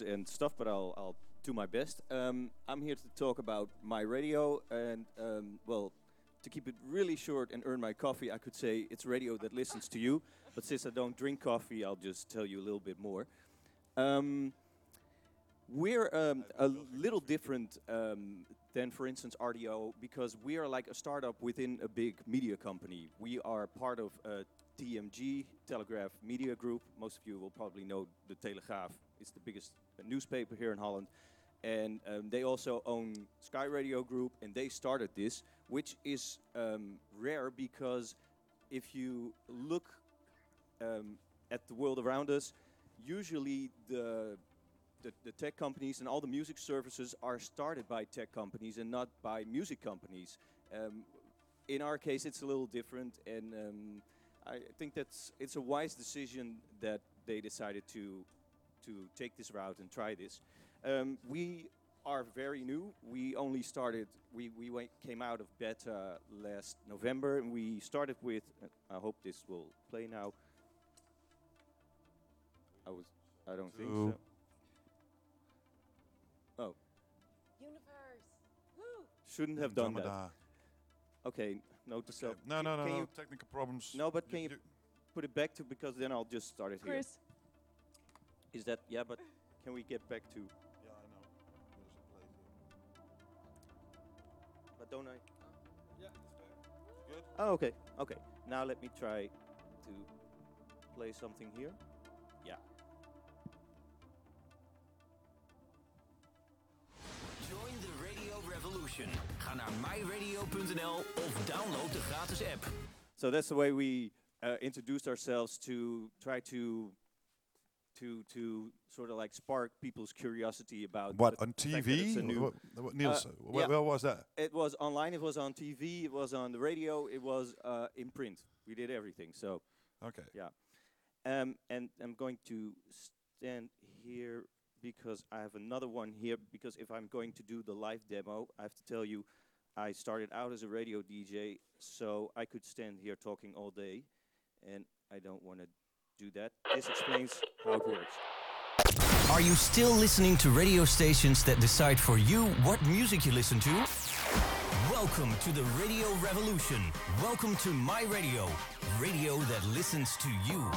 and stuff, but I'll, I'll do my best. Um, I'm here to talk about my radio, and um, well, to keep it really short and earn my coffee, I could say it's radio that listens to you. But since I don't drink coffee, I'll just tell you a little bit more. Um, we're um, a little different um, than, for instance, RDO because we are like a startup within a big media company. We are part of uh, TMG, Telegraph Media Group. Most of you will probably know the Telegraaf. It's the biggest newspaper here in Holland. And um, they also own Sky Radio Group, and they started this, which is um, rare because if you look um, at the world around us, usually the, the, the tech companies and all the music services are started by tech companies and not by music companies. Um, in our case, it's a little different, and um, I think that's it's a wise decision that they decided to to take this route and try this. Um, we are very new. We only started. We we went, came out of beta last November, and we started with. Uh, I hope this will play now. I was. I don't think so. Oh, Universe. Woo! shouldn't have done that. Okay, note to self. No, Can- no, no, can no. you Technical problems. No, but can you put it back to because then I'll just start it here. Chris. Is that yeah? But can we get back to? Yeah, I know. There's a play here. But don't I? Yeah, it's there. Good. Oh, okay, okay. Now let me try to play something here. Yeah. Join the Radio Revolution. Ga naar myradio.nl of download de gratis app. So that's the way we uh, introduced ourselves to try to to to sort of like spark people's curiosity about What on TV? it's a new- What, what, Niels, Uh, where, yeah. where was that? It was online. It was on TV. It was on the radio. It was uh, in print. We did everything. So Okay. yeah. Um, and I'm going to stand here because I have another one here. Because if I'm going to do the live demo, I have to tell you, I started out as a radio DJ, so I could stand here talking all day, and I don't want to do that. This explains how it works. Are you still listening to radio stations that decide for you what music you listen to? Welcome to the Radio Revolution. Welcome to My Radio, radio that listens to you.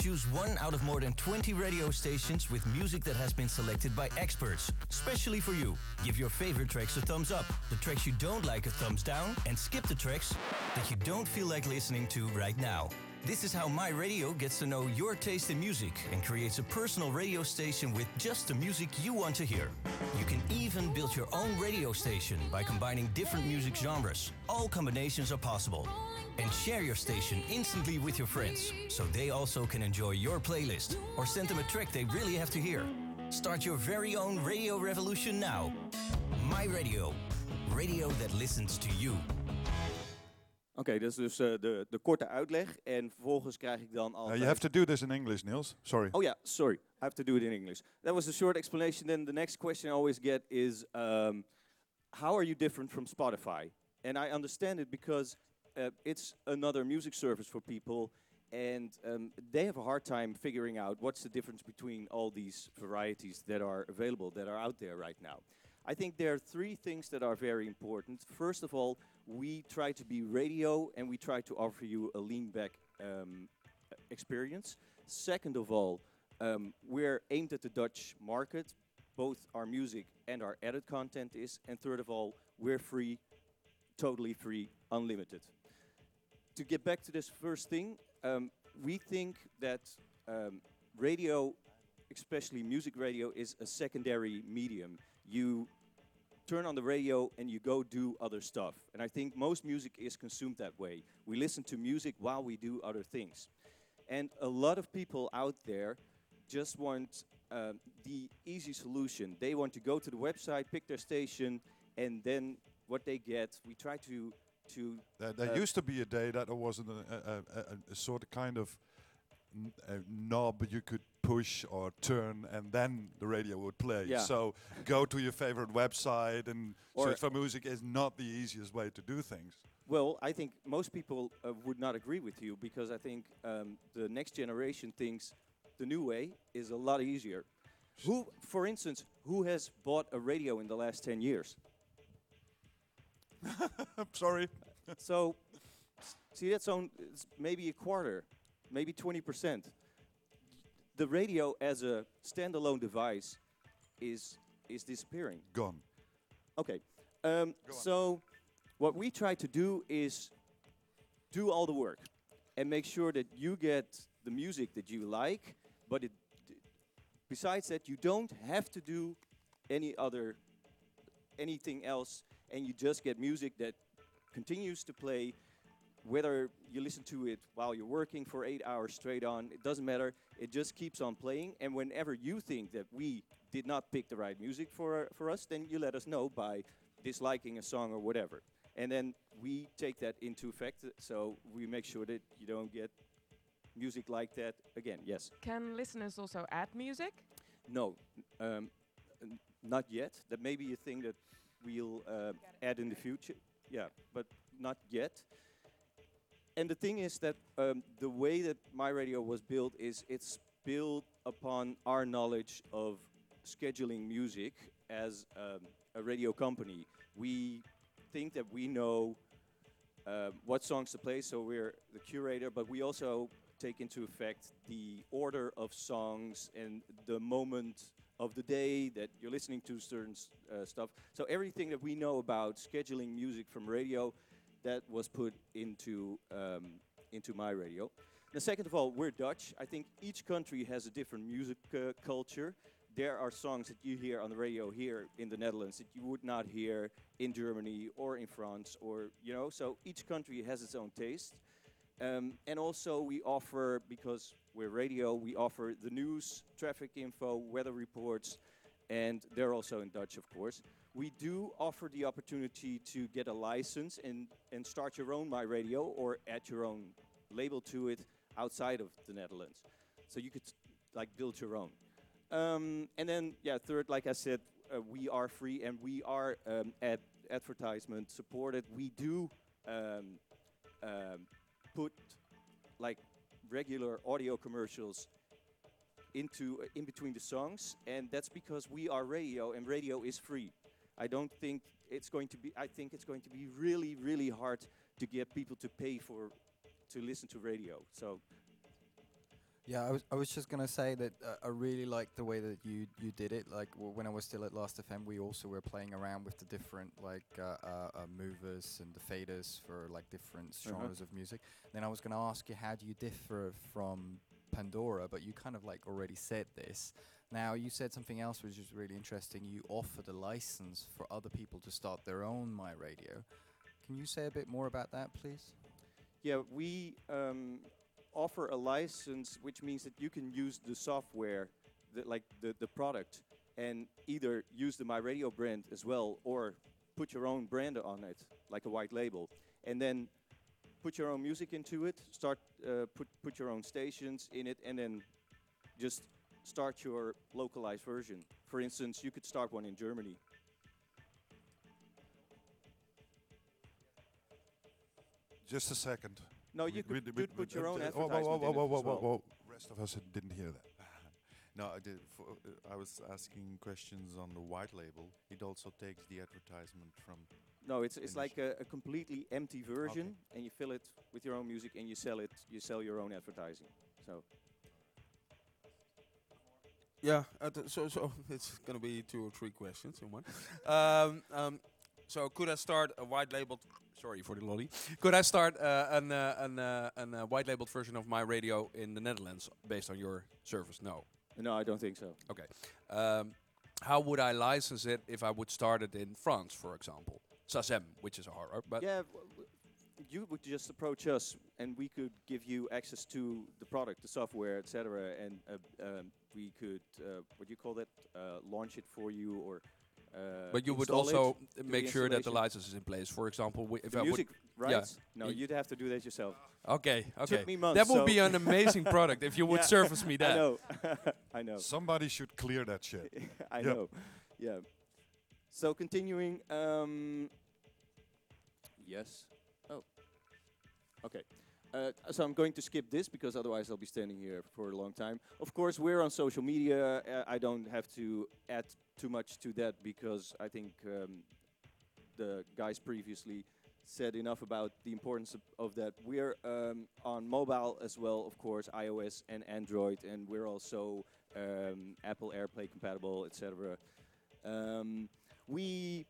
Choose one out of more than 20 radio stations with music that has been selected by experts, specially for you. Give your favorite tracks a thumbs up, the tracks you don't like a thumbs down, and skip the tracks that you don't feel like listening to right now. This is how My Radio gets to know your taste in music and creates a personal radio station with just the music you want to hear. You can even build your own radio station by combining different music genres. All combinations are possible. And share your station instantly with your friends so they also can enjoy your playlist or send them a track they really have to hear. Start your very own radio revolution now. My Radio. Radio that listens to you. Oké, dat is dus eh, de, de korte uitleg. En vervolgens krijg ik dan Uh, you have to do this in English, Niels. Sorry. Oh yeah, sorry. I have to do it in English. That was a short explanation. Then the next question I always get is, um, how are you different from Spotify? And I understand it because uh, it's another music service for people, and um, they have a hard time figuring out what's the difference between all these varieties that are available, that are out there right now. I think there are three things that are very important. First of all, we try to be radio, and we try to offer you a lean back um, experience. Second of all, um, we're aimed at the Dutch market. Both our music and our edit content is. And third of all, we're free, totally free, unlimited. To get back to this first thing, um, we think that um, radio, especially music radio, is a secondary medium. You turn on the radio and you go do other stuff. And I think most music is consumed that way. We listen to music while we do other things. And a lot of people out there just want um, the easy solution. They want to go to the website, pick their station, and then what they get, we try to to There, there uh, used to be a day that there was a, a, a, a, a sort of kind of a knob you could push or turn, and then the radio would play. Yeah. So go to your favorite website and Or- search for music is not the easiest way to do things. Well, I think most people uh, would not agree with you because I think um, the next generation thinks the new way is a lot easier. Who, for instance, who has bought a radio in the last 10 years? Sorry. so, see, that's on it's maybe a quarter, maybe 20%. The radio as a standalone device is, is disappearing. Gone. Okay. Um, Go so, what we try to do is do all the work and make sure that you get the music that you like, but it, besides that, you don't have to do any other anything else, and you just get music that continues to play. Whether you listen to it while you're working for eight hours straight on, it doesn't matter. It just keeps on playing. And whenever you think that we did not pick the right music for for us, then you let us know by disliking a song or whatever. And then we take that into effect. So we make sure that you don't get music like that again. Yes. Can listeners also add music? No, um, not yet. That may be a thing that we'll uh, add in the future. Yeah, but not yet. And the thing is that um, the way that my radio was built is it's built upon our knowledge of scheduling music as um, a radio company. We think that we know uh, what songs to play, so we're the curator, but we also take into effect the order of songs and the moment of the day that you're listening to certain uh, stuff. So everything that we know about scheduling music from radio, that was put into um, into my radio. Now, second of all, we're Dutch. I think each country has a different music uh, culture. There are songs that you hear on the radio here in the Netherlands that you would not hear in Germany or in France, or you know. So each country has its own taste. Um, and also, we offer, because we're radio, we offer the news, traffic info, weather reports, and they're also in Dutch, of course. We do offer the opportunity to get a license and, and start your own My Radio or add your own label to it outside of the Netherlands. So you could like build your own. Um, and then, yeah, third, like I said, uh, we are free and we are um, ad- advertisement supported. We do um, um, put like regular audio commercials into uh, in between the songs, and that's because we are radio, and radio is free. I don't think it's going to be. I think it's going to be really, really hard to get people to pay for to listen to radio. So Yeah, I was I was just gonna say that uh, I really like the way that you you did it. Like w- when I was still at Last FM, we also were playing around with the different like uh, uh, uh, movers and the faders for like different Uh-huh. genres of music. Then I was gonna ask you how do you differ from Pandora, but you kind of like already said this. Now you said something else which is really interesting. You offered a license for other people to start their own My Radio. Can you say a bit more about that, please? Yeah, we um, offer a license, which means that you can use the software, like the, the product, and either use the My Radio brand as well, or put your own brand on it, like a white label, and then put your own music into it. Start uh, put put your own stations in it, and then just start your localized version. For instance, you could start one in Germany. Just a second. No, you We- could, we- could we- put your own whoa, advertisement whoa, whoa, whoa, whoa, whoa, well. whoa. Rest of us didn't hear that. No, I did. For, uh, I was asking questions on the white label. It also takes the advertisement from. No, it's it's like a, a completely empty version, and you fill it with your own music, and you sell it. You sell your own advertising. So Yeah, uh, th- so so it's gonna be two or three questions in one. um, um, so could I start a white labeled? Sorry for the lolly. Could I start uh, an uh, an uh, an uh, white labeled version of my radio in the Netherlands based on your service? No. no, I don't think so. Okay. Um, how would I license it if I would start it in France, for example? SACEM, which is a hard, but yeah, w- w- you would just approach us, and we could give you access to the product, the software, etc., and uh, um, we could uh, what do you call that? Uh, launch it for you, or. Uh, but you would also make sure that the license is in place. For example, wi- if The I music would, yeah. rights? No, Y- you'd have to do that yourself. okay, okay, Took me months. that would so be an amazing product if you would Yeah, service me that. I that. know. I know. Somebody should clear that shit. I Yeah. know. Yeah. So continuing. Um, yes. Oh. Okay. Uh, so I'm going to skip this because otherwise I'll be standing here for a long time. Of course, we're on social media. Uh, I don't have to add too much to that because I think um, the guys previously said enough about the importance of, of that. We're um, on mobile as well, of course, iOS and Android, and we're also um, Apple AirPlay compatible, etc. Um, we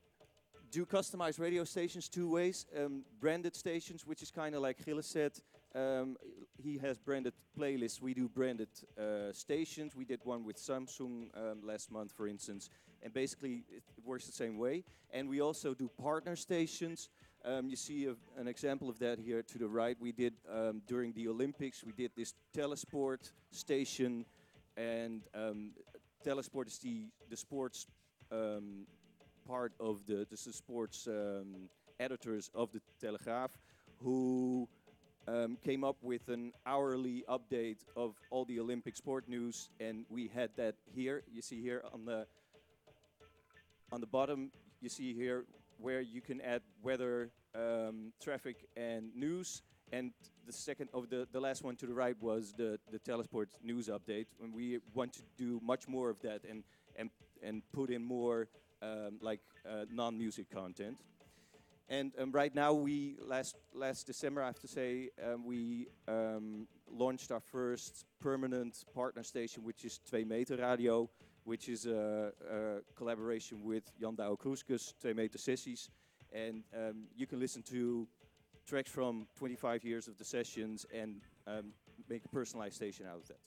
do customized radio stations two ways. Um, branded stations, which is kind of like Gilles said. Um, he has branded playlists. We do branded uh, stations. We did one with Samsung um, last month, for instance. And basically, it, works the same way. And we also do partner stations. Um, you see a, an example of that here to the right. We did um, during the Olympics. We did this Telesport station, and um, Telesport is the the sports um, part of the, the sports um, editors of the Telegraaf, who um, came up with an hourly update of all the Olympic sport news, and we had that here. You see here on the on the bottom, you see here where you can add weather, um, traffic, and news. And the second of the, the last one to the right was the, the Telesport news update. And we want to do much more of that and and and put in more um, like uh, non-music content. And um, right now, we last last December, I have to say, um, we um, launched our first permanent partner station, which is 2 Meter Radio, which is a, a collaboration with Jan Douwe Kroeske's, 2 Meter Sessies. And um, you can listen to tracks from 25 years of the sessions and um, make a personalized station out of that.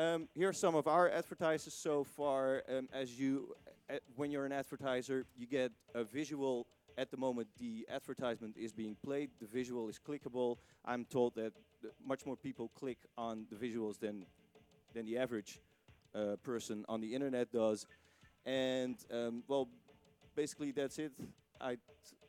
Um, here are some of our advertisers so far. Um, as you, when you're an advertiser, you get a visual. At the moment, the advertisement is being played. The visual is clickable. I'm told that much more people click on the visuals than than the average uh, person on the internet does. And um, well, basically that's it. I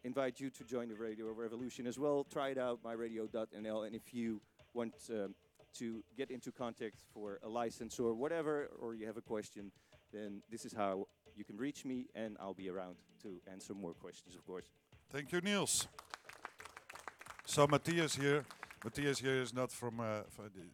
invite you to join the Radio Revolution as well. Try it out, myradio.nl, and if you want um, to get into contact for a license or whatever, or you have a question, then this is how you can reach me, and I'll be around to answer more questions, of course. Thank you, Niels. So Matthias here, Matthias here is not from, uh, the,